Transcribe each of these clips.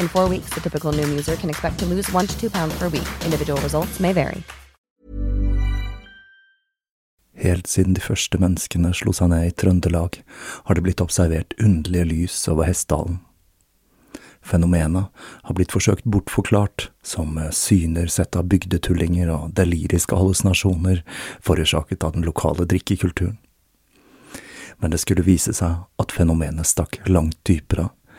In four weeks, the typical Noom user can expect to lose one to two pounds per week. Individual results may vary. Helt siden de første menneskene slo seg ned i Trøndelag, har det blitt observert underlige lys over Hessdalen. Fenomenet har blitt forsøkt bortforklart som syner sett av bygdetullinger og deliriske hallusinasjoner forårsaket av den lokale drikkekulturen. Men det skulle vise seg at fenomenet stakk langt dypere,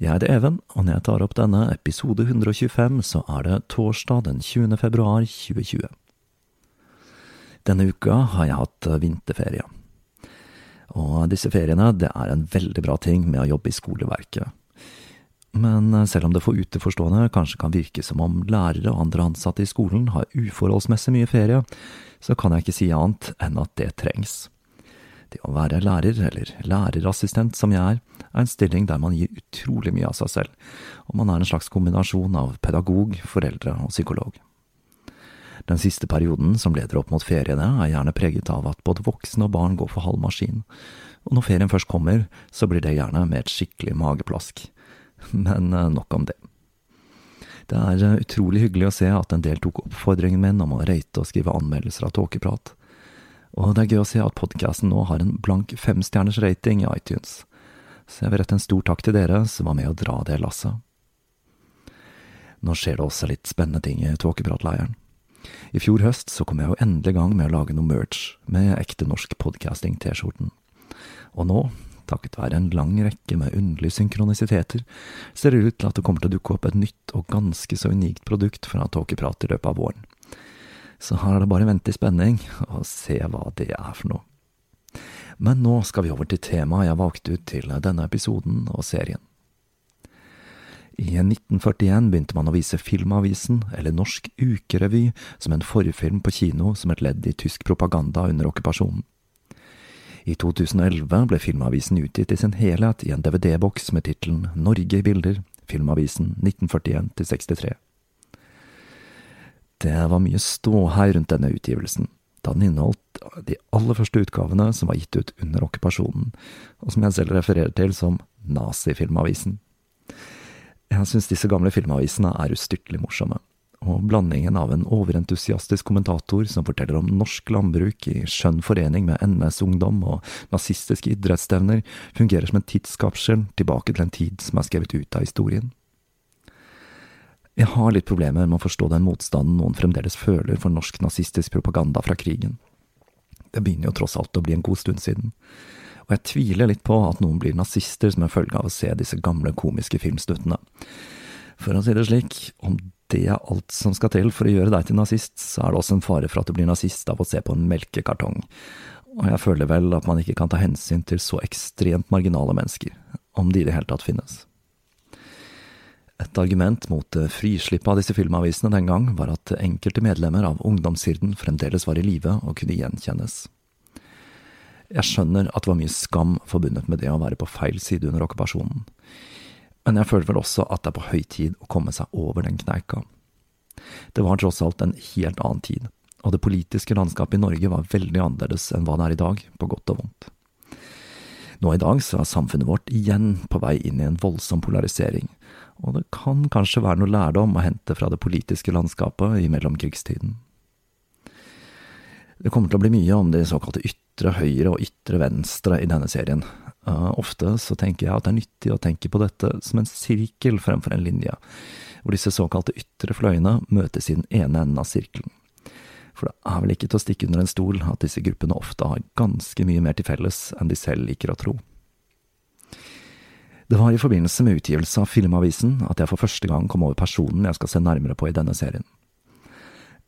Jeg heter Even, og når jeg tar opp denne episode 125, så er det torsdag den 20. februar 2020. Denne uka har jeg hatt vinterferie. Og disse feriene, det er en veldig bra ting med å jobbe i skoleverket. Men selv om det for utenforstående kanskje kan virke som om lærere og andre ansatte i skolen har uforholdsmessig mye ferie, så kan jeg ikke si annet enn at det trengs. Det å være lærer, eller lærerassistent som jeg er, er en stilling der man gir utrolig mye av seg selv, og man er en slags kombinasjon av pedagog, foreldre og psykolog. Den siste perioden som leder opp mot feriene, er gjerne preget av at både voksne og barn går for halv maskin, og når ferien først kommer, så blir det gjerne med et skikkelig mageplask. Men eh, nok om det. Det er eh, utrolig hyggelig å se at en del tok oppfordringen min om å røyte og skrive anmeldelser av tåkeprat og det er gøy å se at podkasten nå har en blank femstjerners rating i iTunes, så jeg vil rette en stor takk til dere som var med å dra det lasset. Nå skjer det også litt spennende ting i Tåkepratleiren. I fjor høst så kom jeg jo endelig i gang med å lage noe merch med ekte norsk podcasting-T-skjorten. Og nå, takket være en lang rekke med underlige synkronisiteter, ser det ut til at det kommer til å dukke opp et nytt og ganske så unikt produkt fra Tåkeprat i løpet av våren så her er det bare å vente i spenning og se hva det er for noe. Men nå skal vi over til temaet jeg valgte ut til denne episoden og serien. I 1941 begynte man å vise Filmavisen, eller Norsk Ukerevy, som en forfilm på kino som et ledd i tysk propaganda under okkupasjonen. I 2011 ble Filmavisen utgitt i sin helhet i en DVD-boks med tittelen Norge i bilder, Filmavisen 1941 63. Det var mye ståhei rundt denne utgivelsen, da den inneholdt de aller første utgavene som var gitt ut under okkupasjonen, og som jeg selv refererer til som Nazifilmavisen. Jeg syns disse gamle filmavisene er ustyrtelig morsomme, og blandingen av en overentusiastisk kommentator som forteller om norsk landbruk i skjønn forening med NS-ungdom og nazistiske idrettsstevner, fungerer som en tidskapsel tilbake til en tid som er skrevet ut av historien. Jeg har litt problemer med å forstå den motstanden noen fremdeles føler for norsk nazistisk propaganda fra krigen. Det begynner jo tross alt å bli en god stund siden, og jeg tviler litt på at noen blir nazister som en følge av å se disse gamle komiske filmstuttene. For å si det slik, om det er alt som skal til for å gjøre deg til nazist, så er det også en fare for at du blir nazist av å se på en melkekartong. Og jeg føler vel at man ikke kan ta hensyn til så ekstremt marginale mennesker, om de i det hele tatt finnes. Et argument mot frislippet av disse filmavisene den gang var at enkelte medlemmer av ungdomshirden fremdeles var i live og kunne gjenkjennes. Jeg skjønner at det var mye skam forbundet med det å være på feil side under okkupasjonen, men jeg føler vel også at det er på høy tid å komme seg over den kneika. Det var tross alt en helt annen tid, og det politiske landskapet i Norge var veldig annerledes enn hva det er i dag, på godt og vondt. Nå i dag så er samfunnet vårt igjen på vei inn i en voldsom polarisering, og det kan kanskje være noe lærdom å hente fra det politiske landskapet i mellomkrigstiden. Det kommer til å bli mye om de såkalte ytre høyre og ytre venstre i denne serien. Uh, ofte så tenker jeg at det er nyttig å tenke på dette som en sirkel fremfor en linje, hvor disse såkalte ytre fløyene møtes i den ene enden av sirkelen. For det er vel ikke til å stikke under en stol at disse gruppene ofte har ganske mye mer til felles enn de selv liker å tro. Det var i forbindelse med utgivelse av Filmavisen at jeg for første gang kom over personen jeg skal se nærmere på i denne serien.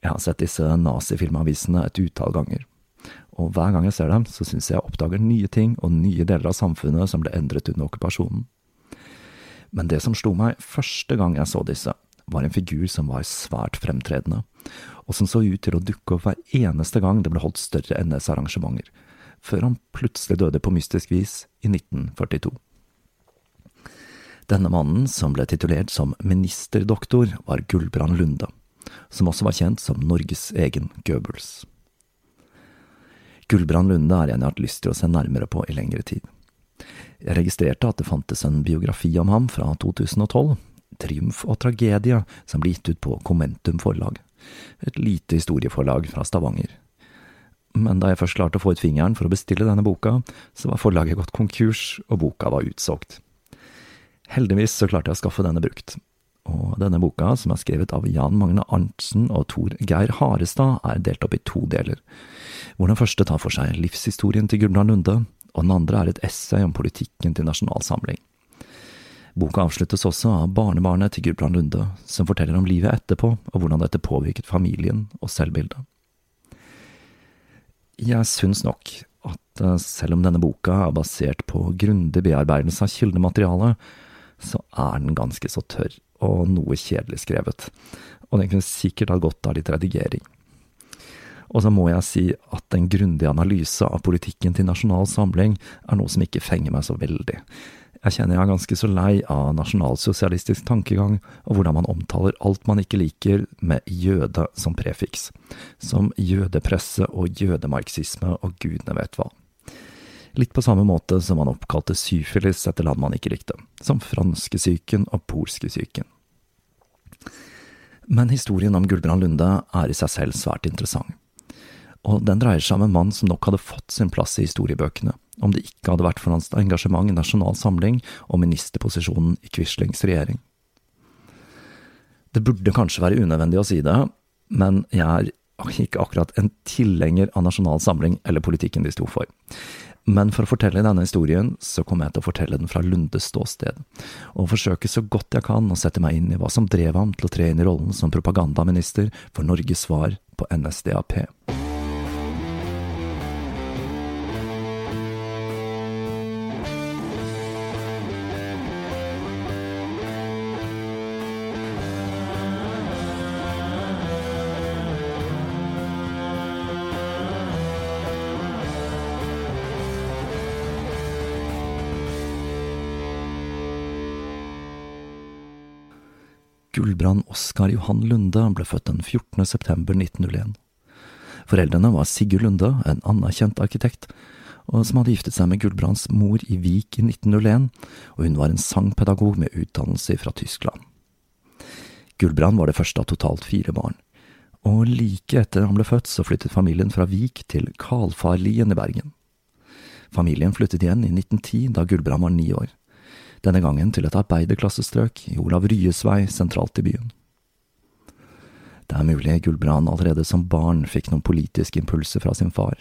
Jeg har sett disse nazifilmavisene et utall ganger, og hver gang jeg ser dem, så synes jeg jeg oppdager nye ting og nye deler av samfunnet som ble endret under okkupasjonen. Men det som slo meg første gang jeg så disse, var en figur som var svært fremtredende, og som så ut til å dukke opp hver eneste gang det ble holdt større NS-arrangementer, før han plutselig døde på mystisk vis i 1942. Denne mannen, som ble titulert som ministerdoktor, var Gulbrand Lunde som også var kjent som Norges egen Goebbels. Gulbrand Lunde er en jeg har hatt lyst til å se nærmere på i lengre tid. Jeg registrerte at det fantes en biografi om ham fra 2012, Triumf og tragedie, som ble gitt ut på Commentum forlag, et lite historieforlag fra Stavanger. Men da jeg først klarte å få ut fingeren for å bestille denne boka, så var forlaget gått konkurs, og boka var utsolgt. Heldigvis så klarte jeg å skaffe denne brukt, og denne boka, som er skrevet av Jan Magne Arntzen og Tor Geir Harestad, er delt opp i to deler, hvor den første tar for seg livshistorien til Gulbrand Lunde, og den andre er et essay om politikken til Nasjonal Samling. Boka avsluttes også av barnebarnet til Gudbrand Lunde, som forteller om livet etterpå og hvordan dette påvirket familien og selvbildet. Jeg syns nok at eh, selv om denne boka er basert på grundig bearbeidelse av kildematerialet, så er den ganske så tørr og noe kjedelig skrevet, og den kunne sikkert ha godt av litt redigering. Og så må jeg si at en grundig analyse av politikken til Nasjonal Samling er noe som ikke fenger meg så veldig. Jeg kjenner jeg er ganske så lei av nasjonalsosialistisk tankegang, og hvordan man omtaler alt man ikke liker med jøde som prefiks, som jødepresse og jødemarxisme og gudene vet hva. Litt på samme måte som man oppkalte syfilis etter land man ikke likte, som franskesyken og polskesyken. Men historien om Gulbrand Lunde er i seg selv svært interessant. Og den dreier seg om en mann som nok hadde fått sin plass i historiebøkene, om det ikke hadde vært for hans engasjement i Nasjonal Samling og ministerposisjonen i Quislings regjering. Det burde kanskje være unødvendig å si det, men jeg er ikke akkurat en tilhenger av Nasjonal Samling eller politikken de sto for. Men for å fortelle denne historien, så kommer jeg til å fortelle den fra Lundes ståsted, og forsøke så godt jeg kan å sette meg inn i hva som drev ham til å tre inn i rollen som propagandaminister for Norges svar på NSDAP. Gullbrand Oskar Johan Lunde ble født den 14. september 1901. Foreldrene var Sigurd Lunde, en anerkjent arkitekt, som hadde giftet seg med Gulbrands mor i Vik i 1901, og hun var en sangpedagog med utdannelse fra Tyskland. Gulbrand var det første av totalt fire barn, og like etter han ble født, så flyttet familien fra Vik til Kalfarlien i Bergen. Familien flyttet igjen i 1910, da Gulbrand var ni år, denne gangen til et arbeiderklassestrøk i Olav Ryes vei sentralt i byen. Det er mulig Gulbrand allerede som barn fikk noen politiske impulser fra sin far.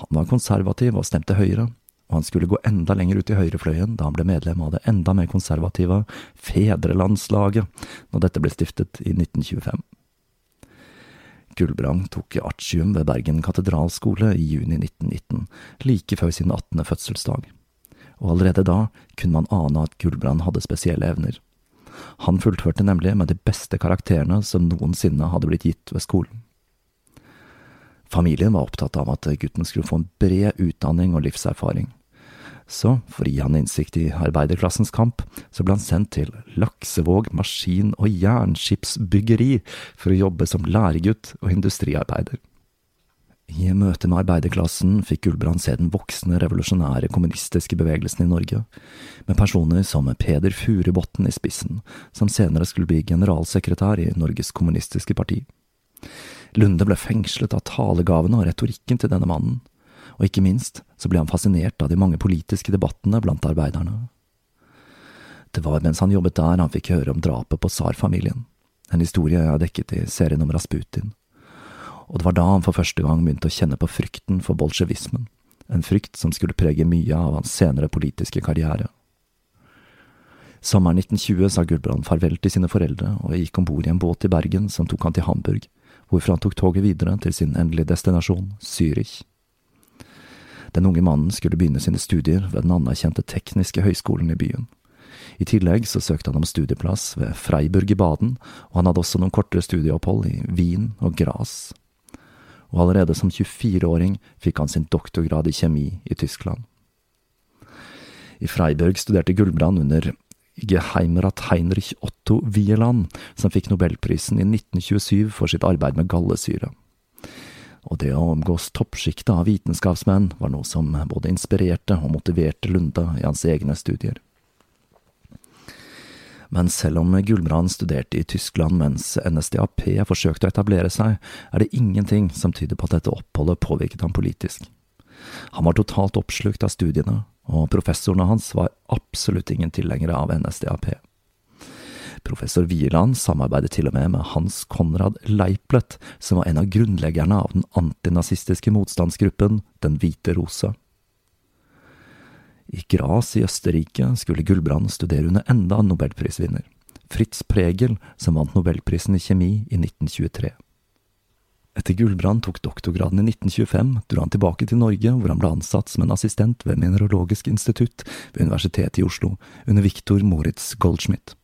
Han var konservativ og stemte Høyre, og han skulle gå enda lenger ut i høyrefløyen da han ble medlem av det enda mer konservative Fedrelandslaget når dette ble stiftet i 1925. Gulbrand tok artium ved Bergen katedralskole i juni 1919, like før sin 18. fødselsdag, og allerede da kunne man ane at Gulbrand hadde spesielle evner. Han fullførte nemlig med de beste karakterene som noensinne hadde blitt gitt ved skolen. Familien var opptatt av at gutten skulle få en bred utdanning og livserfaring. Så, for å gi han innsikt i arbeiderklassens kamp, så ble han sendt til Laksevåg maskin- og jernskipsbyggeri for å jobbe som læregutt og industriarbeider. I møte med arbeiderklassen fikk Gulbrand se den voksende revolusjonære kommunistiske bevegelsen i Norge, med personer som Peder Furubotn i spissen, som senere skulle bli generalsekretær i Norges Kommunistiske Parti. Lunde ble fengslet av talegavene og retorikken til denne mannen, og ikke minst så ble han fascinert av de mange politiske debattene blant arbeiderne. Det var mens han jobbet der han fikk høre om drapet på tsarfamilien, en historie jeg har dekket i serien om Rasputin og det var da han for første gang begynte å kjenne på frykten for bolsjevismen, en frykt som skulle prege mye av hans senere politiske karriere. Sommeren 1920 sa Gulbrand farvel til sine foreldre og gikk om bord i en båt i Bergen som tok han til Hamburg, hvorfra han tok toget videre til sin endelige destinasjon, Zürich. Den unge mannen skulle begynne sine studier ved den anerkjente tekniske høyskolen i byen. I tillegg så søkte han om studieplass ved Freiburg i Baden, og han hadde også noen kortere studieopphold i Wien og Graz og allerede som 24-åring fikk han sin doktorgrad i kjemi i Tyskland. I Freiburg studerte Gullbrand under Geheimrat Heinrich Otto Wieland, som fikk nobelprisen i 1927 for sitt arbeid med gallesyre. Og det å omgås toppsjiktet av vitenskapsmenn var noe som både inspirerte og motiverte Lunde i hans egne studier. Men selv om Gulbrand studerte i Tyskland mens NSDAP forsøkte å etablere seg, er det ingenting som tyder på at dette oppholdet påvirket ham politisk. Han var totalt oppslukt av studiene, og professorene hans var absolutt ingen tilhengere av NSDAP. Professor Wieland samarbeidet til og med med Hans Konrad Leiplet, som var en av grunnleggerne av den antinazistiske motstandsgruppen Den hvite rose. I Graz i Østerrike skulle Gullbrand studere under enda en nobelprisvinner, Fritz Pregel, som vant nobelprisen i kjemi i 1923. Etter Gullbrand tok doktorgraden i 1925, dro han tilbake til Norge, hvor han ble ansatt som en assistent ved Mineralogisk institutt ved Universitetet i Oslo, under Viktor Moritz Goldschmidt.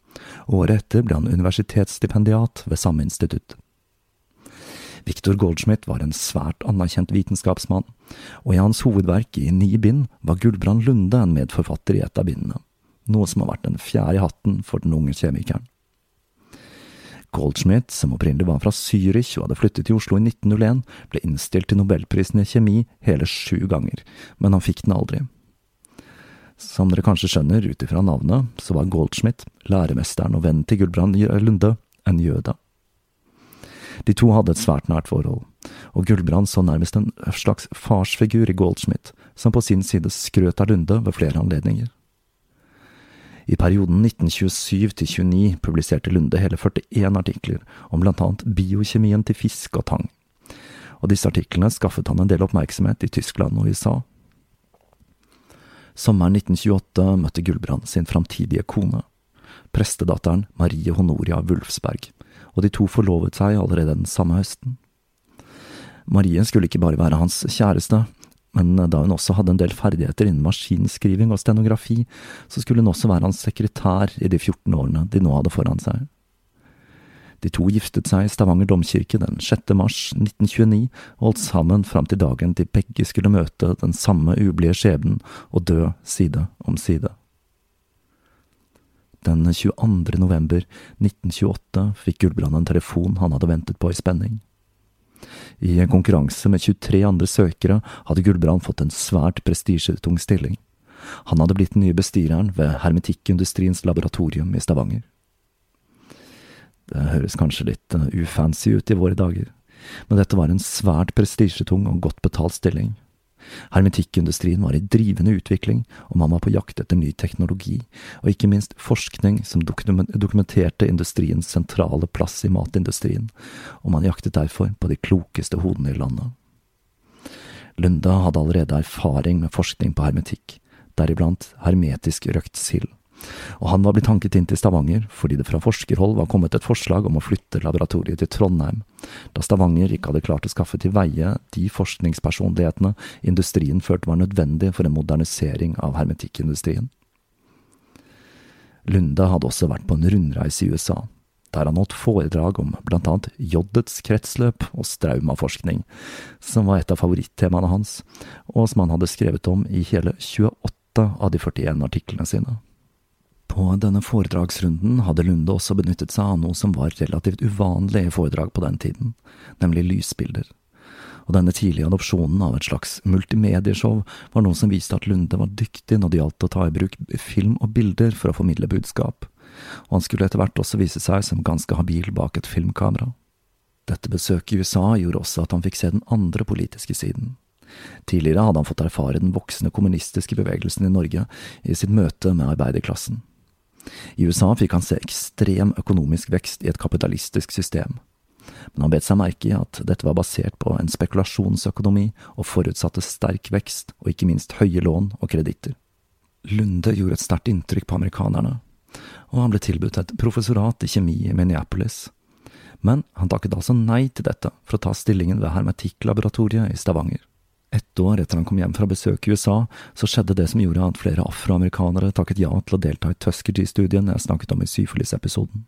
Året etter ble han universitetsstipendiat ved samme institutt. Victor Goldschmidt var en svært anerkjent vitenskapsmann, og i hans hovedverk i ni bind var Gulbrand Lunde en medforfatter i et av bindene, noe som har vært en fjær i hatten for den unge kjemikeren. Goldschmidt, som opprinnelig var fra Zürich og hadde flyttet til Oslo i 1901, ble innstilt til nobelprisen i kjemi hele sju ganger, men han fikk den aldri. Som dere kanskje skjønner ut ifra navnet, så var Goldschmidt, læremesteren og vennen til Gulbrand Lunde, en jøde. De to hadde et svært nært forhold, og Gullbrand så nærmest en slags farsfigur i Goldschmidt, som på sin side skrøt av Lunde ved flere anledninger. I perioden 1927 til 29 publiserte Lunde hele 41 artikler om blant annet biokjemien til fisk og tang, og disse artiklene skaffet han en del oppmerksomhet i Tyskland og USA. Sommeren 1928 møtte Gullbrand sin framtidige kone, prestedatteren Marie Honoria Wulfsberg, og de to forlovet seg allerede den samme høsten. Marie skulle ikke bare være hans kjæreste, men da hun også hadde en del ferdigheter innen maskinskriving og stenografi, så skulle hun også være hans sekretær i de 14 årene de nå hadde foran seg. De to giftet seg i Stavanger domkirke den 6. mars 1929 og holdt sammen fram til dagen de begge skulle møte den samme ublide skjebnen og dø side om side. Den 22. november 1928 fikk Gullbrand en telefon han hadde ventet på i spenning. I en konkurranse med 23 andre søkere hadde Gullbrand fått en svært prestisjetung stilling. Han hadde blitt den nye bestyreren ved hermetikkindustriens laboratorium i Stavanger. Det høres kanskje litt uh, ufancy ut i våre dager, men dette var en svært prestisjetung og godt betalt stilling. Hermetikkindustrien var i drivende utvikling, og man var på jakt etter ny teknologi, og ikke minst forskning som dokumenterte industriens sentrale plass i matindustrien, og man jaktet derfor på de klokeste hodene i landet. Lunda hadde allerede erfaring med forskning på hermetikk, deriblant hermetisk røkt sild og han var blitt hanket inn til Stavanger fordi det fra forskerhold var kommet et forslag om å flytte laboratoriet til Trondheim, da Stavanger ikke hadde klart å skaffe til veie de forskningspersonlighetene industrien følte var nødvendig for en modernisering av hermetikkindustrien. Lunde hadde også vært på en rundreise i USA, der han holdt foredrag om blant annet jodets kretsløp og straumaforskning, som var et av favorittemaene hans, og som han hadde skrevet om i hele 28 av de 41 artiklene sine. På denne foredragsrunden hadde Lunde også benyttet seg av noe som var relativt uvanlig i foredrag på den tiden, nemlig lysbilder. Og denne tidlige adopsjonen av et slags multimedieshow var noe som viste at Lunde var dyktig når det gjaldt å ta i bruk film og bilder for å formidle budskap, og han skulle etter hvert også vise seg som ganske habil bak et filmkamera. Dette besøket i USA gjorde også at han fikk se den andre politiske siden. Tidligere hadde han fått erfare den voksende kommunistiske bevegelsen i Norge i sitt møte med arbeiderklassen. I USA fikk han se ekstrem økonomisk vekst i et kapitalistisk system. Men han bet seg merke i at dette var basert på en spekulasjonsøkonomi og forutsatte sterk vekst og ikke minst høye lån og kreditter. Lunde gjorde et sterkt inntrykk på amerikanerne, og han ble tilbudt et professorat i kjemi i Minneapolis. Men han takket altså nei til dette for å ta stillingen ved hermetikklaboratoriet i Stavanger. Ett år etter han kom hjem fra besøk i USA, så skjedde det som gjorde at flere afroamerikanere takket ja til å delta i Tuskegee-studien jeg snakket om i syfilis-episoden.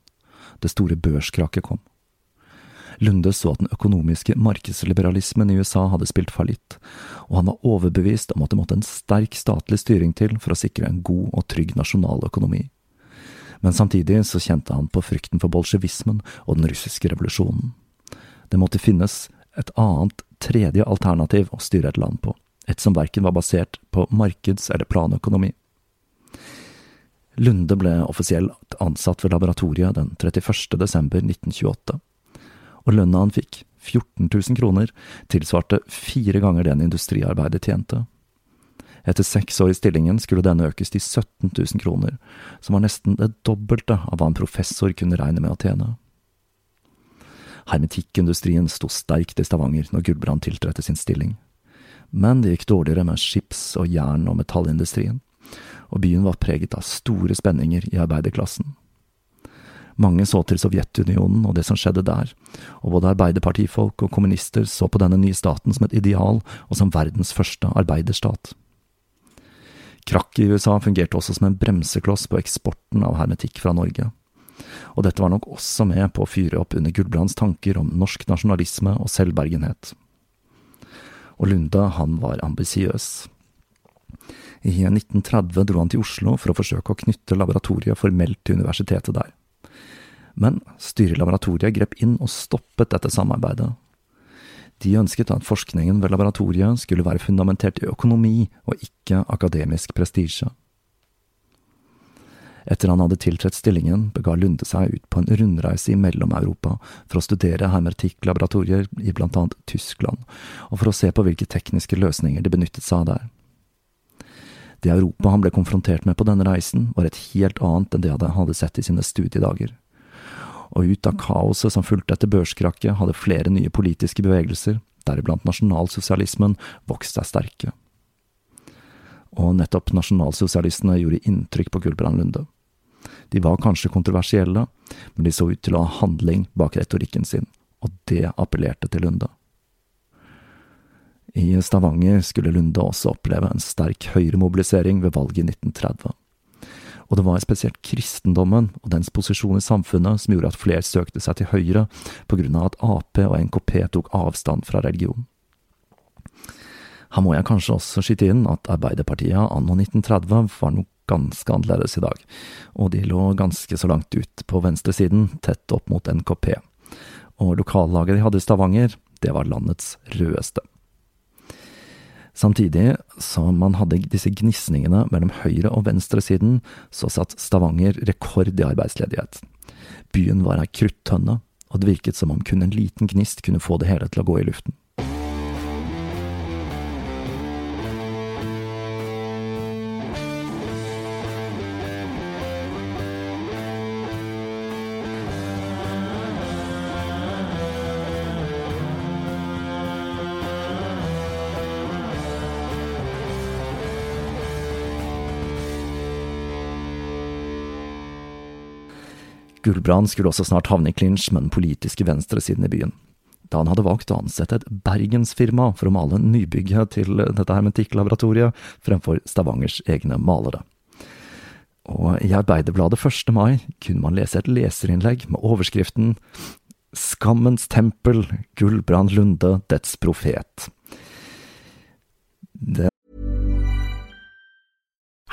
Det store børskraket kom. Lunde så at den økonomiske markedsliberalismen i USA hadde spilt fallitt, og han var overbevist om at det måtte en sterk statlig styring til for å sikre en god og trygg nasjonal økonomi. Men samtidig så kjente han på frykten for bolsjevismen og den russiske revolusjonen. Det måtte finnes et annet, tredje alternativ å styre et land på, et som verken var basert på markeds- eller planøkonomi. Lunde ble offisielt ansatt ved laboratoriet den 31. desember 1928, og lønna han fikk, 14 000 kroner, tilsvarte fire ganger den industriarbeidet tjente. Etter seks år i stillingen skulle denne økes til 17 000 kroner, som var nesten det dobbelte av hva en professor kunne regne med å tjene. Hermetikkindustrien sto sterkt i Stavanger når Gulbrand tiltrådte sin stilling. Men det gikk dårligere med skips- og jern- og metallindustrien, og byen var preget av store spenninger i arbeiderklassen. Mange så til Sovjetunionen og det som skjedde der, og både arbeiderpartifolk og kommunister så på denne nye staten som et ideal og som verdens første arbeiderstat. Krakk i USA fungerte også som en bremsekloss på eksporten av hermetikk fra Norge og dette var nok også med på å fyre opp under Gulbrands tanker om norsk nasjonalisme og selvbergenhet. Og Lunde, han var ambisiøs. I 1930 dro han til Oslo for å forsøke å knytte laboratoriet formelt til universitetet der. Men styret i laboratoriet grep inn og stoppet dette samarbeidet. De ønsket at forskningen ved laboratoriet skulle være fundamentert i økonomi og ikke akademisk prestisje. Etter han hadde tiltrådt stillingen, bega Lunde seg ut på en rundreise i Mellom-Europa for å studere hermetikklaboratorier i blant annet Tyskland, og for å se på hvilke tekniske løsninger de benyttet seg av der. Det Europa han ble konfrontert med på denne reisen, var et helt annet enn det han hadde sett i sine studiedager. Og ut av kaoset som fulgte etter børskrakket, hadde flere nye politiske bevegelser, deriblant nasjonalsosialismen, vokst seg sterke og nettopp nasjonalsosialistene gjorde inntrykk på Gulbrand Lunde. De var kanskje kontroversielle, men de så ut til å ha handling bak retorikken sin, og det appellerte til Lunde. I Stavanger skulle Lunde også oppleve en sterk høyremobilisering ved valget i 1930. Og det var spesielt kristendommen og dens posisjon i samfunnet som gjorde at flere søkte seg til høyre, på grunn av at Ap og NKP tok avstand fra religion. Her må jeg kanskje også skyte inn at Arbeiderpartiet anno 1930 var noe ganske annerledes i dag, og de lå ganske så langt ut på venstresiden, tett opp mot NKP. Og lokallaget de hadde i Stavanger, det var landets rødeste. Samtidig som man hadde disse gnisningene mellom høyre- og venstresiden, så satt Stavanger rekord i arbeidsledighet. Byen var ei kruttønne, og det virket som om kun en liten gnist kunne få det hele til å gå i luften. Gulbrand skulle også snart havne i klinsj med den politiske venstresiden i byen, da han hadde valgt å ansette et bergensfirma for å male nybygget til dette hermetikklaboratoriet fremfor Stavangers egne malere. Og i Arbeiderbladet 1. mai kunne man lese et leserinnlegg med overskriften Skammens tempel, Gulbrand Lunde, dets profet. Det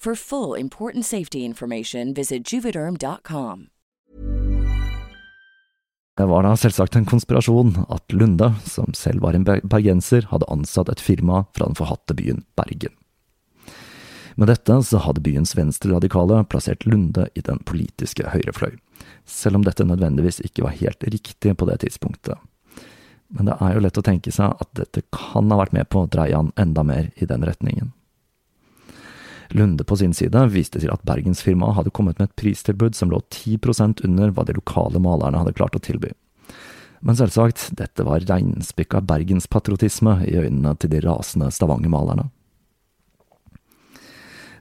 For full important safety information, visit juvederm.com. Det var da selvsagt en konspirasjon at Lunde, som selv var en bergenser, hadde ansatt et firma fra den forhatte byen Bergen. Med dette så hadde byens venstreradikale plassert Lunde i den politiske høyrefløy, selv om dette nødvendigvis ikke var helt riktig på det tidspunktet. Men det er jo lett å tenke seg at dette kan ha vært med på å dreie han enda mer i den retningen. Lunde på sin side viste til at bergensfirmaet hadde kommet med et pristilbud som lå 10% under hva de lokale malerne hadde klart å tilby. Men selvsagt, dette var reinspikka bergenspatriotisme i øynene til de rasende Stavanger-malerne.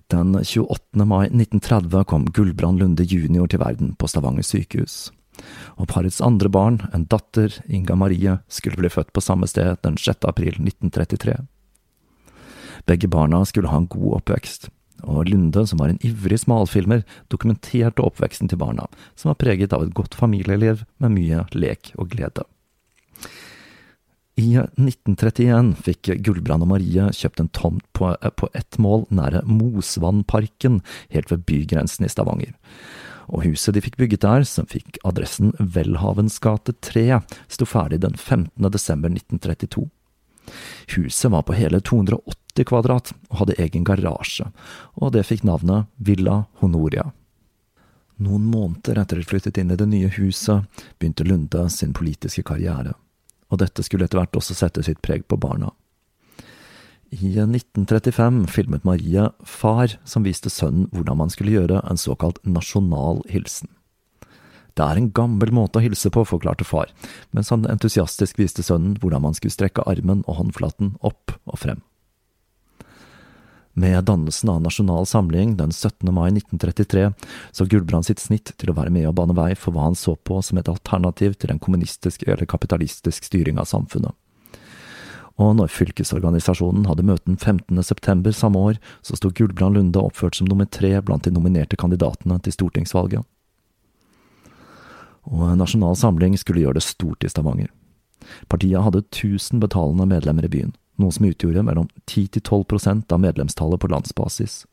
Den 28. mai 1930 kom Gulbrand Lunde jr. til verden på Stavanger sykehus. Og parets andre barn, en datter, Inga Marie, skulle bli født på samme sted den 6. april 1933. Begge barna skulle ha en god oppvekst, og Lunde, som var en ivrig smalfilmer, dokumenterte oppveksten til barna, som var preget av et godt familieliv med mye lek og glede. I 1931 fikk Gulbrand og Marie kjøpt en tomt på, på ett mål nære Mosvannparken, helt ved bygrensen i Stavanger. Og huset de fikk bygget der, som fikk adressen Welhavens gate 3, sto ferdig den 15. desember 1932. Huset var på hele 280 kvadrat og hadde egen garasje, og det fikk navnet Villa Honoria. Noen måneder etter de flyttet inn i det nye huset, begynte Lunde sin politiske karriere, og dette skulle etter hvert også sette sitt preg på barna. I 1935 filmet Marie Far, som viste sønnen hvordan man skulle gjøre en såkalt nasjonal hilsen. Det er en gammel måte å hilse på, forklarte far, mens han entusiastisk viste sønnen hvordan man skulle strekke armen og håndflaten opp og frem. Med dannelsen av Nasjonal Samling den 17. mai 1933 så Gulbrand sitt snitt til å være med og bane vei for hva han så på som et alternativ til en kommunistisk eller kapitalistisk styring av samfunnet. Og når fylkesorganisasjonen hadde møten den 15. september samme år, så sto Gulbrand Lunde oppført som nummer tre blant de nominerte kandidatene til stortingsvalget. Og Nasjonal Samling skulle gjøre det stort i Stavanger. Partiet hadde 1000 betalende medlemmer i byen, noe som utgjorde mellom 10–12% av medlemstallet på landsbasis.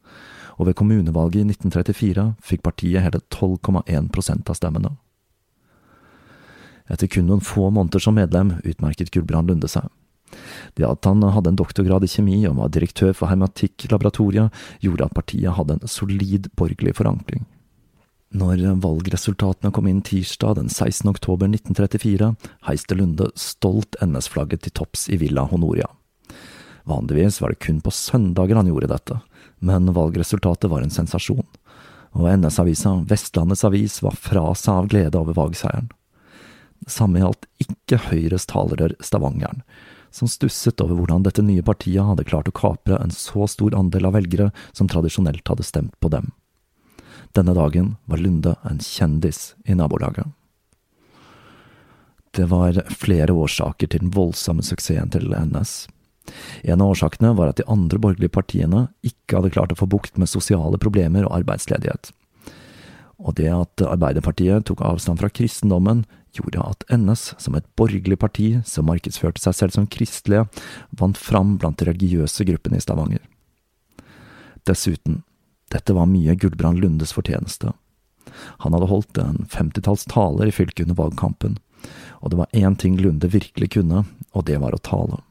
og ved kommunevalget i 1934 fikk partiet hele 12,1 prosent av stemmene. Etter kun noen få måneder som medlem utmerket Gulbrand Lunde seg. Det at han hadde en doktorgrad i kjemi og var direktør for Hermatikk-laboratoriet, gjorde at partiet hadde en solid borgerlig forankring. Når valgresultatene kom inn tirsdag den 16. oktober 1934, heiste Lunde stolt NS-flagget til topps i Villa Honoria. Vanligvis var det kun på søndager han gjorde dette, men valgresultatet var en sensasjon, og NS-avisa Vestlandets Avis var fra seg av glede over valgseieren. Det samme gjaldt ikke Høyres talerør Stavangeren, som stusset over hvordan dette nye partiet hadde klart å kapre en så stor andel av velgere som tradisjonelt hadde stemt på dem. Denne dagen var Lunde en kjendis i nabolaget. Det var flere årsaker til den voldsomme suksessen til NS. En av årsakene var at de andre borgerlige partiene ikke hadde klart å få bukt med sosiale problemer og arbeidsledighet. Og det at Arbeiderpartiet tok avstand fra kristendommen, gjorde at NS, som et borgerlig parti som markedsførte seg selv som kristelige, vant fram blant de religiøse gruppene i Stavanger. Dessuten, dette var mye Gulbrand Lundes fortjeneste. Han hadde holdt en femtitalls taler i fylket under valgkampen, og det var én ting Lunde virkelig kunne, og det var å tale.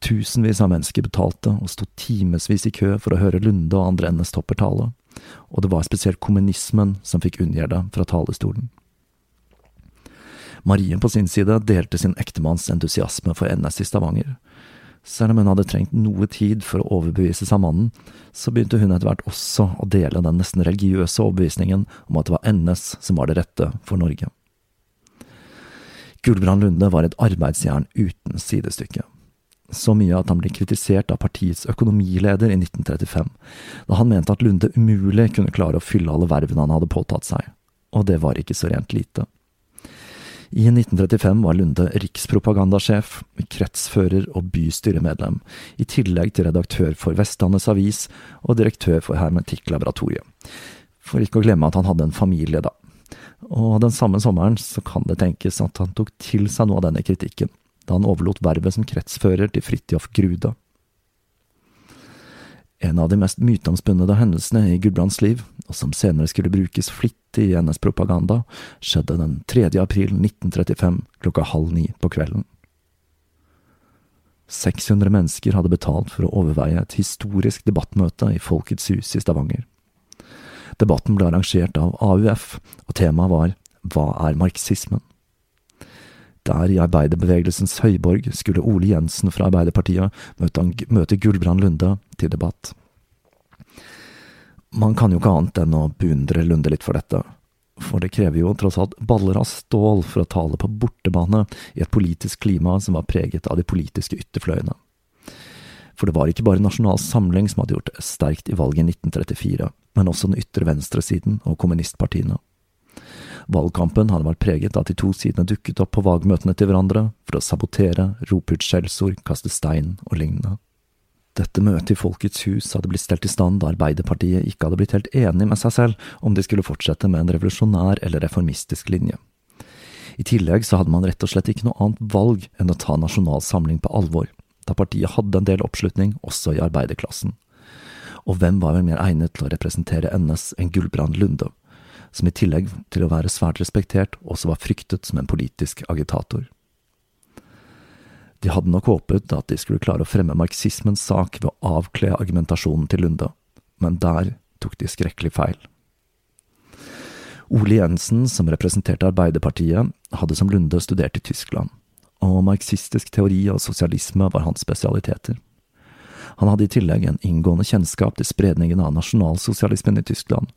Tusenvis av mennesker betalte og sto timevis i kø for å høre Lunde og andre NS-topper tale, og det var spesielt kommunismen som fikk unngjelde fra talerstolen. Marie på sin side delte sin ektemanns entusiasme for NS i Stavanger. Selv om hun hadde trengt noe tid for å overbevise seg mannen, så begynte hun etter hvert også å dele den nesten religiøse overbevisningen om at det var NS som var det rette for Norge. Gulbrand Lunde var et arbeidsjern uten sidestykke. Så mye at han ble kritisert av partiets økonomileder i 1935, da han mente at Lunde umulig kunne klare å fylle alle vervene han hadde påtatt seg, og det var ikke så rent lite. I 1935 var Lunde rikspropagandasjef, kretsfører og bystyremedlem, i tillegg til redaktør for Vestlandets Avis og direktør for Hermetikklaboratoriet. For ikke å glemme at han hadde en familie, da. Og den samme sommeren så kan det tenkes at han tok til seg noe av denne kritikken, da han overlot vervet som kretsfører til Fridtjof Gruda. En av de mest myteomspunnede hendelsene i Gudbrands liv, og som senere skulle brukes flittig i hennes propaganda, skjedde den 3. april 1935 klokka halv ni på kvelden. 600 mennesker hadde betalt for å overveie et historisk debattmøte i Folkets hus i Stavanger. Debatten ble arrangert av AUF, og temaet var Hva er marxismen? Der i arbeiderbevegelsens høyborg skulle Ole Jensen fra Arbeiderpartiet møte, møte Gulbrand Lunde til debatt. Man kan jo ikke annet enn å beundre Lunde litt for dette, for det krever jo tross alt baller av stål for å tale på bortebane i et politisk klima som var preget av de politiske ytterfløyene. For det var ikke bare Nasjonal Samling som hadde gjort sterkt i valget i 1934, men også den ytre venstresiden og kommunistpartiene. Valgkampen hadde vært preget av at de to sidene dukket opp på valgmøtene til hverandre for å sabotere, rope ut skjellsord, kaste stein og lignende. Dette møtet i Folkets hus hadde blitt stelt i stand da Arbeiderpartiet ikke hadde blitt helt enig med seg selv om de skulle fortsette med en revolusjonær eller reformistisk linje. I tillegg så hadde man rett og slett ikke noe annet valg enn å ta Nasjonal Samling på alvor, da partiet hadde en del oppslutning også i arbeiderklassen. Og hvem var vel mer egnet til å representere NS enn Gulbrand Lunde? Som i tillegg til å være svært respektert, også var fryktet som en politisk agitator. De hadde nok håpet at de skulle klare å fremme marxismens sak ved å avkle argumentasjonen til Lunde, men der tok de skrekkelig feil. Ole Jensen, som representerte Arbeiderpartiet, hadde som Lunde studert i Tyskland, og marxistisk teori og sosialisme var hans spesialiteter. Han hadde i tillegg en inngående kjennskap til spredningen av nasjonalsosialismen i Tyskland,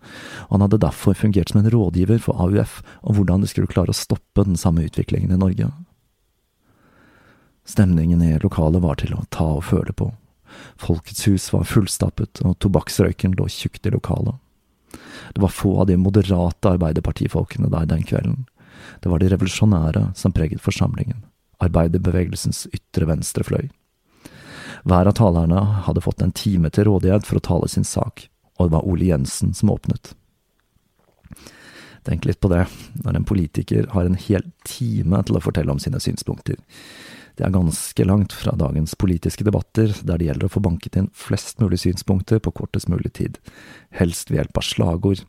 og han hadde derfor fungert som en rådgiver for AUF om hvordan de skulle klare å stoppe den samme utviklingen i Norge. Stemningen i lokalet var til å ta og føle på. Folkets hus var fullstappet, og tobakksrøyken lå tjukt i lokalet. Det var få av de moderate arbeiderpartifolkene der den kvelden. Det var de revolusjonære som preget forsamlingen, arbeiderbevegelsens ytre venstre fløy. Hver av talerne hadde fått en time til rådighet for å tale sin sak, og det var Ole Jensen som åpnet. Tenk litt på det, når en politiker har en hel time til å fortelle om sine synspunkter. Det er ganske langt fra dagens politiske debatter, der det gjelder å få banket inn flest mulig synspunkter på kortest mulig tid, helst ved hjelp av slagord,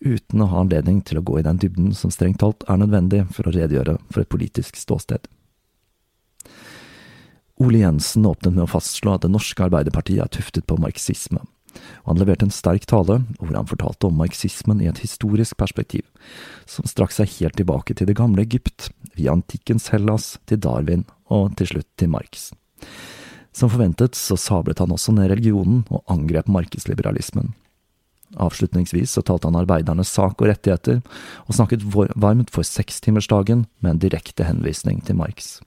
uten å ha anledning til å gå i den dybden som strengt talt er nødvendig for å redegjøre for et politisk ståsted. Ole Jensen åpnet med å fastslå at det norske Arbeiderpartiet er tuftet på marxisme, og han leverte en sterk tale hvor han fortalte om marxismen i et historisk perspektiv, som strakk seg helt tilbake til det gamle Egypt, via antikkens Hellas til Darwin og til slutt til Marx. Som forventet så sablet han også ned religionen og angrep markedsliberalismen. Avslutningsvis så talte han arbeidernes sak og rettigheter, og snakket varmt for sekstimersdagen med en direkte henvisning til Marx.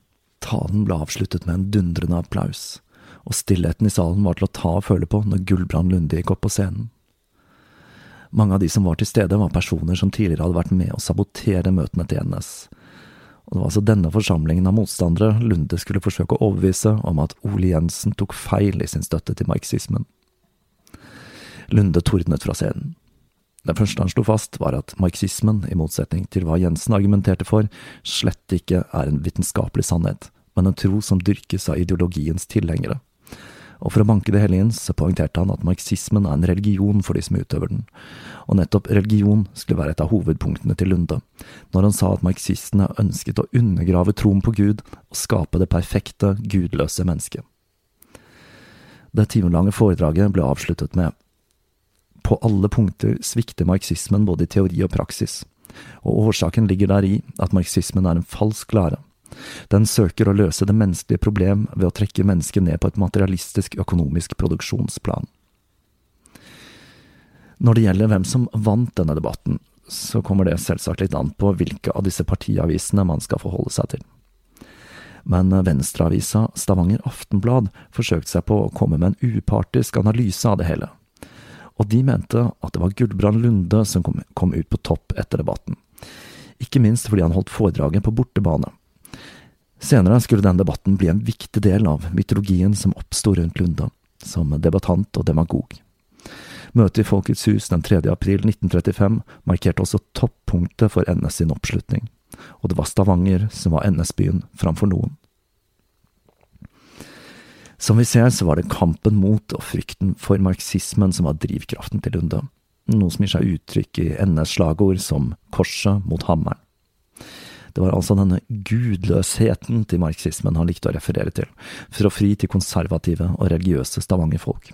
Talen ble avsluttet med en dundrende applaus, og stillheten i salen var til å ta og føle på når Gulbrand Lunde gikk opp på scenen. Mange av de som var til stede, var personer som tidligere hadde vært med å sabotere møtene til NS, og det var altså denne forsamlingen av motstandere Lunde skulle forsøke å overbevise om at Ole Jensen tok feil i sin støtte til marxismen. Lunde tordnet fra scenen. Det første han slo fast, var at marxismen, i motsetning til hva Jensen argumenterte for, slett ikke er en vitenskapelig sannhet, men en tro som dyrkes av ideologiens tilhengere. Og for å banke det hele inn, så poengterte han at marxismen er en religion for de som utøver den, og nettopp religion skulle være et av hovedpunktene til Lunde, når han sa at marxistene ønsket å undergrave troen på Gud og skape det perfekte, gudløse mennesket. Det timelange foredraget ble avsluttet med På alle punkter svikter marxismen både i teori og praksis, og årsaken ligger der i at marxismen er en falsk lære den søker å løse det menneskelige problem ved å trekke mennesket ned på et materialistisk økonomisk produksjonsplan. Når det gjelder hvem som vant denne debatten, så kommer det selvsagt litt an på hvilke av disse partiavisene man skal forholde seg til. Men venstreavisa Stavanger Aftenblad forsøkte seg på å komme med en upartisk analyse av det hele. Og de mente at det var Gullbrand Lunde som kom, ut på topp etter debatten. Ikke minst fordi han holdt foredraget på bortebane. Senere skulle den debatten bli en viktig del av mytologien som oppsto rundt Lunda, som debattant og demagog. Møtet i Folkets hus den 3. april 1935 markerte også toppunktet for NS sin oppslutning, og det var Stavanger som var NS-byen framfor noen. Som vi ser, så var det kampen mot og frykten for marxismen som var drivkraften til Lunde, noe som gir seg uttrykk i NS slagord som korset mot hammeren. Det var altså denne gudløsheten til marxismen han likte å referere til, for å fri til konservative og religiøse Stavanger-folk.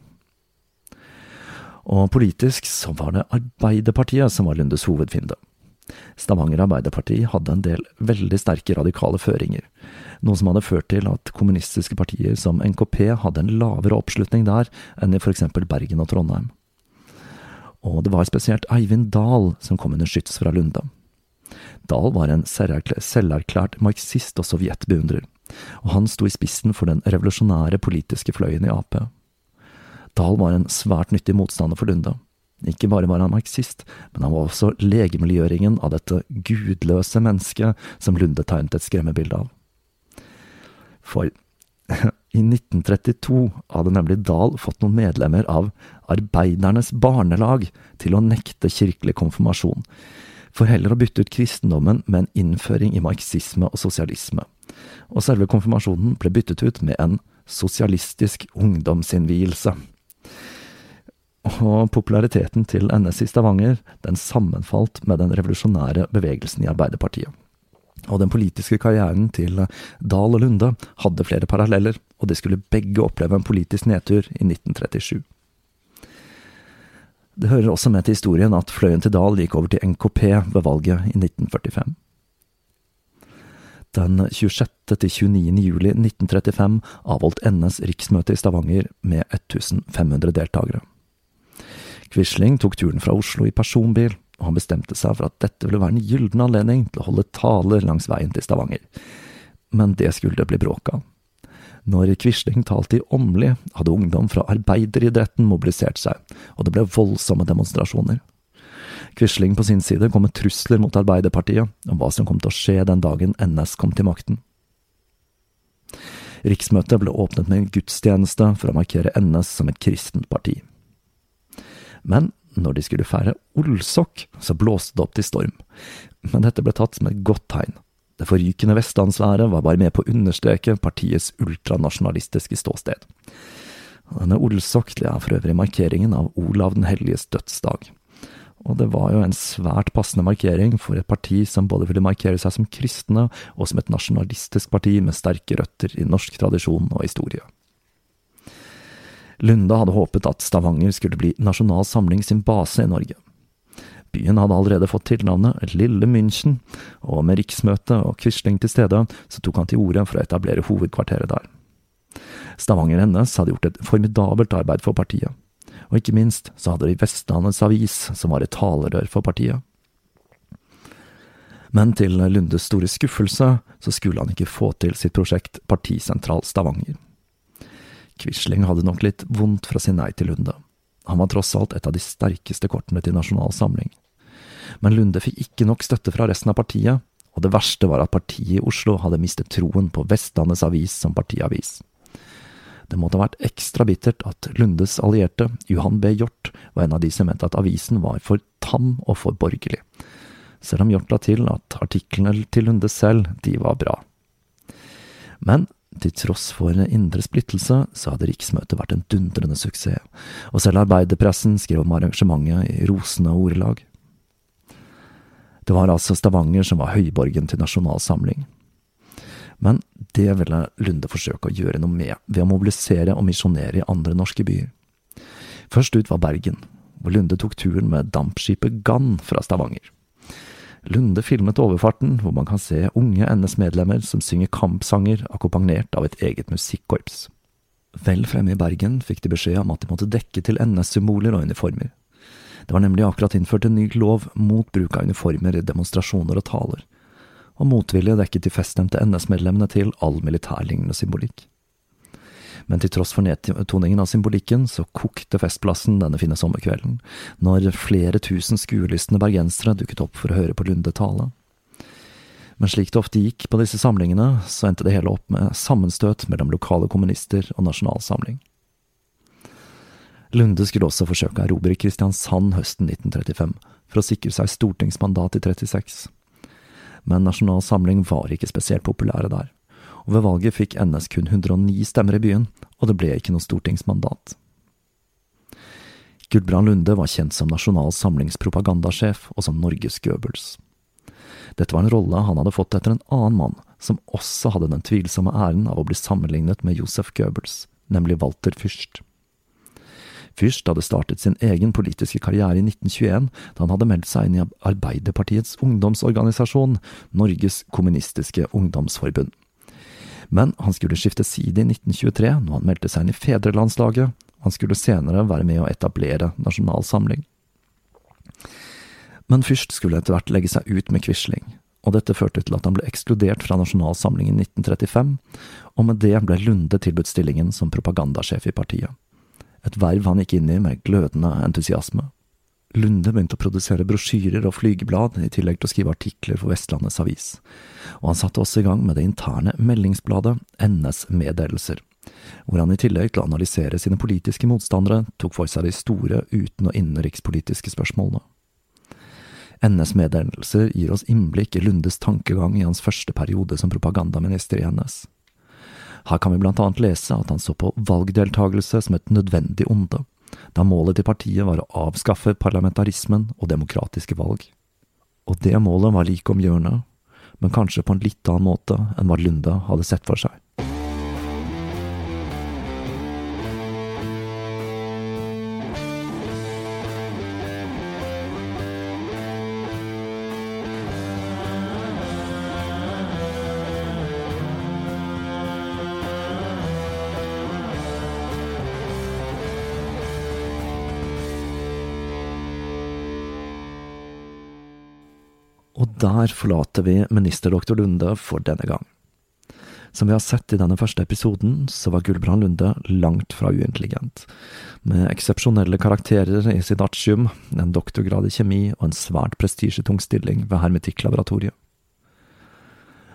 Og politisk så var det Arbeiderpartiet som var Lundes hovedfiende. Stavanger Arbeiderparti hadde en del veldig sterke radikale føringer, noe som hadde ført til at kommunistiske partier som NKP hadde en lavere oppslutning der enn i eksempel Bergen og Trondheim. Og det var spesielt Eivind Dahl som kom under skyts fra Lunde. Dahl var en selverklært marxist og sovjetbeundrer, og han sto i spissen for den revolusjonære politiske fløyen i Ap. Dahl var en svært nyttig motstander for Lunde. Ikke bare var han marxist, men han var også legemiljøringen av dette gudløse mennesket som Lunde tegnet et skremmebilde av. For i 1932 hadde nemlig Dahl fått noen medlemmer av Arbeidernes Barnelag til å nekte kirkelig konfirmasjon, for heller å bytte ut kristendommen med en innføring i marxisme og sosialisme, og selve konfirmasjonen ble byttet ut med en sosialistisk ungdomsinnvielse. Og populariteten til NS i Stavanger, den sammenfalt med den revolusjonære bevegelsen i Arbeiderpartiet. Og den politiske karrieren til Dahl og Lunde hadde flere paralleller, og de skulle begge oppleve en politisk nedtur i 1937. Det hører også med til historien at fløyen til Dahl gikk over til NKP ved valget i 1945. Den 26. til 29. juli 1935 avholdt NS riksmøte i Stavanger med 1500 deltakere. Quisling tok turen fra Oslo i personbil, og han bestemte seg for at dette ville være en gyllen anledning til å holde taler langs veien til Stavanger. Men det skulle det bli bråk av. Når Quisling talte i Åmli, hadde ungdom fra arbeideridretten mobilisert seg, og det ble voldsomme demonstrasjoner. Quisling på sin side kom med trusler mot Arbeiderpartiet om hva som kom til å skje den dagen NS kom til makten. Riksmøtet ble åpnet med en gudstjeneste for å markere NS som et kristent parti. Men når de skulle feire Olsok, så blåste det opp til storm, men dette ble tatt som et godt tegn Det forrykende vestlandsværet var bare med på å understreke partiets ultranasjonalistiske ståsted. Denne olsoktelige er for øvrig markeringen av Olav den helliges dødsdag. Og det var jo en svært passende markering for et parti som både ville markere seg som kristne, og som et nasjonalistisk parti med sterke røtter i norsk tradisjon og historie. Lunde hadde håpet at Stavanger skulle bli Nasjonal Samling sin base i Norge. Byen hadde allerede fått tilnavnet Lille München, og med riksmøte og Quisling til stede, så tok han til orde for å etablere hovedkvarteret der. Stavanger NS hadde gjort et formidabelt arbeid for partiet, og ikke minst så hadde de Vestlandets Avis, som var et talerør for partiet. Men til Lundes store skuffelse så skulle han ikke få til sitt prosjekt Partisentral Stavanger. Quisling hadde nok litt vondt for å si nei til Lunde. Han var tross alt et av de sterkeste kortene til Nasjonal Samling. Men Lunde fikk ikke nok støtte fra resten av partiet, og det verste var at partiet i Oslo hadde mistet troen på Vestlandets Avis som partiavis. Det måtte ha vært ekstra bittert at Lundes allierte, Johan B. Hjort, var en av de som mente at avisen var for tam og for borgerlig, selv om Hjort la til at artiklene til Lunde selv, de var bra. Men til tross for indre splittelse, så hadde riksmøtet vært en dundrende suksess, og selv arbeiderpressen skrev om arrangementet i rosende ordelag. Det var altså Stavanger som var høyborgen til Nasjonal Samling. Men det ville Lunde forsøke å gjøre noe med, ved å mobilisere og misjonere i andre norske byer. Først ut var Bergen, hvor Lunde tok turen med dampskipet Gann fra Stavanger. Lunde filmet overfarten, hvor man kan se unge NS-medlemmer som synger kampsanger akkompagnert av et eget musikkorps. Vel fremme i Bergen fikk de beskjed om at de måtte dekke til NS-symboler og uniformer. Det var nemlig akkurat innført en ny lov mot bruk av uniformer i demonstrasjoner og taler, og motvilje dekket de feststemte NS-medlemmene til all militærlignende symbolikk men til tross for nedtoningen av symbolikken, så kokte Festplassen denne fine sommerkvelden, når flere tusen skuelystne bergensere dukket opp for å høre på Lunde tale. Men slik det ofte gikk på disse samlingene, så endte det hele opp med sammenstøt mellom lokale kommunister og Nasjonal Samling. Lunde skulle også forsøke å erobre Kristiansand høsten 1935, for å sikre seg stortingsmandat i 36. Men Nasjonal Samling var ikke spesielt populære der og ved valget fikk NS kun 109 stemmer i byen, og det ble ikke noe stortingsmandat. Gudbrand Lunde var kjent som Nasjonal Samlings propagandasjef og som Norges Goebbels. Dette var en rolle han hadde fått etter en annen mann, som også hadde den tvilsomme æren av å bli sammenlignet med Josef Goebbels, nemlig Walter Fürst. Fürst hadde startet sin egen politiske karriere i 1921, da han hadde meldt seg inn i Arbeiderpartiets ungdomsorganisasjon, Norges kommunistiske ungdomsforbund. Men han skulle skifte side i 1923, når han meldte seg inn i fedrelandslaget, han skulle senere være med å etablere Nasjonal Samling. Men Fyrst skulle etter hvert legge seg ut med Quisling, og dette førte til at han ble ekskludert fra Nasjonal Samling i 1935, og med det ble Lunde tilbudt stillingen som propagandasjef i partiet. Et verv han gikk inn i med glødende entusiasme. Lunde begynte å produsere brosjyrer og flygeblad, i tillegg til å skrive artikler for Vestlandets Avis, og han satte også i gang med det interne meldingsbladet NS Meddelelser, hvor han i tillegg til å analysere sine politiske motstandere tok for seg de store uten- og innenrikspolitiske spørsmålene. NS Meddelelser gir oss innblikk i Lundes tankegang i hans første periode som propagandaminister i NS. Her kan vi blant annet lese at han så på valgdeltagelse som et nødvendig onde da målet til partiet var å avskaffe parlamentarismen og demokratiske valg. Og det målet var like om hjørnet, men kanskje på en litt annen måte enn hva Lunde hadde sett for seg. Der forlater vi ministerdoktor Lunde for denne gang. Som vi har sett i denne første episoden, så var Gulbrand Lunde langt fra uintelligent. Med eksepsjonelle karakterer i sitt artium, en doktorgrad i kjemi og en svært prestisjetung stilling ved Hermetikklaboratoriet.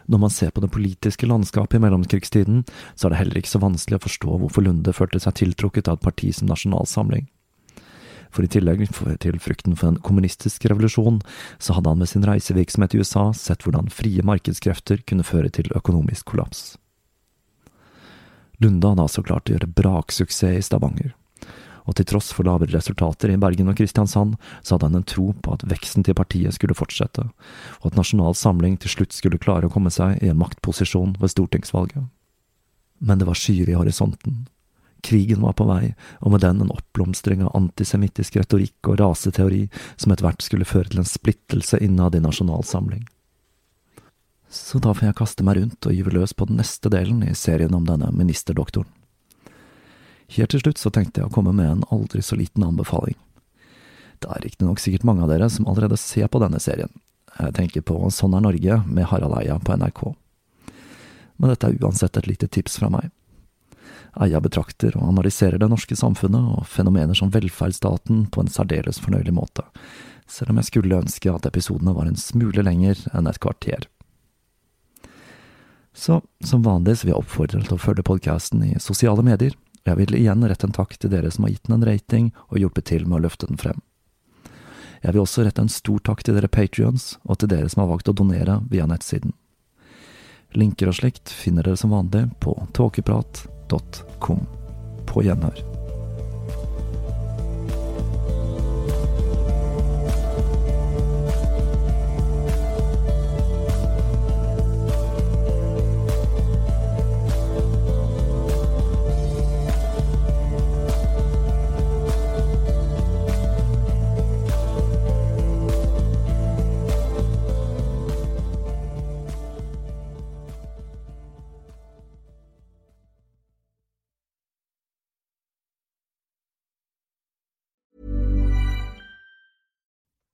Når man ser på det politiske landskapet i mellomkrigstiden, så er det heller ikke så vanskelig å forstå hvorfor Lunde følte seg tiltrukket av et parti som Nasjonal Samling. For i tillegg til frykten for en kommunistisk revolusjon, så hadde han med sin reisevirksomhet i USA sett hvordan frie markedskrefter kunne føre til økonomisk kollaps. Lunde hadde altså klart å gjøre braksuksess i Stavanger og til tross for lavere resultater i Bergen og Kristiansand, så hadde han en tro på at veksten til partiet skulle fortsette, og at Nasjonal Samling til slutt skulle klare å komme seg i en maktposisjon ved stortingsvalget. Men det var skyer i horisonten. Krigen var på vei, og med den en oppblomstring av antisemittisk retorikk og raseteori som etter hvert skulle føre til en splittelse innad i Nasjonal Samling. Så da får jeg kaste meg rundt og gyve løs på den neste delen i serien om denne ministerdoktoren. Helt til slutt så tenkte jeg å komme med en aldri så liten anbefaling. Det er riktignok sikkert mange av dere som allerede ser på denne serien. Jeg tenker på Sånn er Norge med Harald Eia på NRK. Men dette er uansett et lite tips fra meg. Eia betrakter og analyserer det norske samfunnet og fenomener som velferdsstaten på en særdeles fornøyelig måte, selv om jeg skulle ønske at episodene var en smule lenger enn et kvarter. Så som vanlig så vil jeg oppfordre til å følge podkasten i sosiale medier, jeg vil igjen rette en takk til dere som har gitt den en rating og hjulpet til med å løfte den frem. Jeg vil også rette en stor takk til dere patrions, og til dere som har valgt å donere via nettsiden. Linker og slikt finner dere som vanlig på tåkeprat.com. På gjenhør.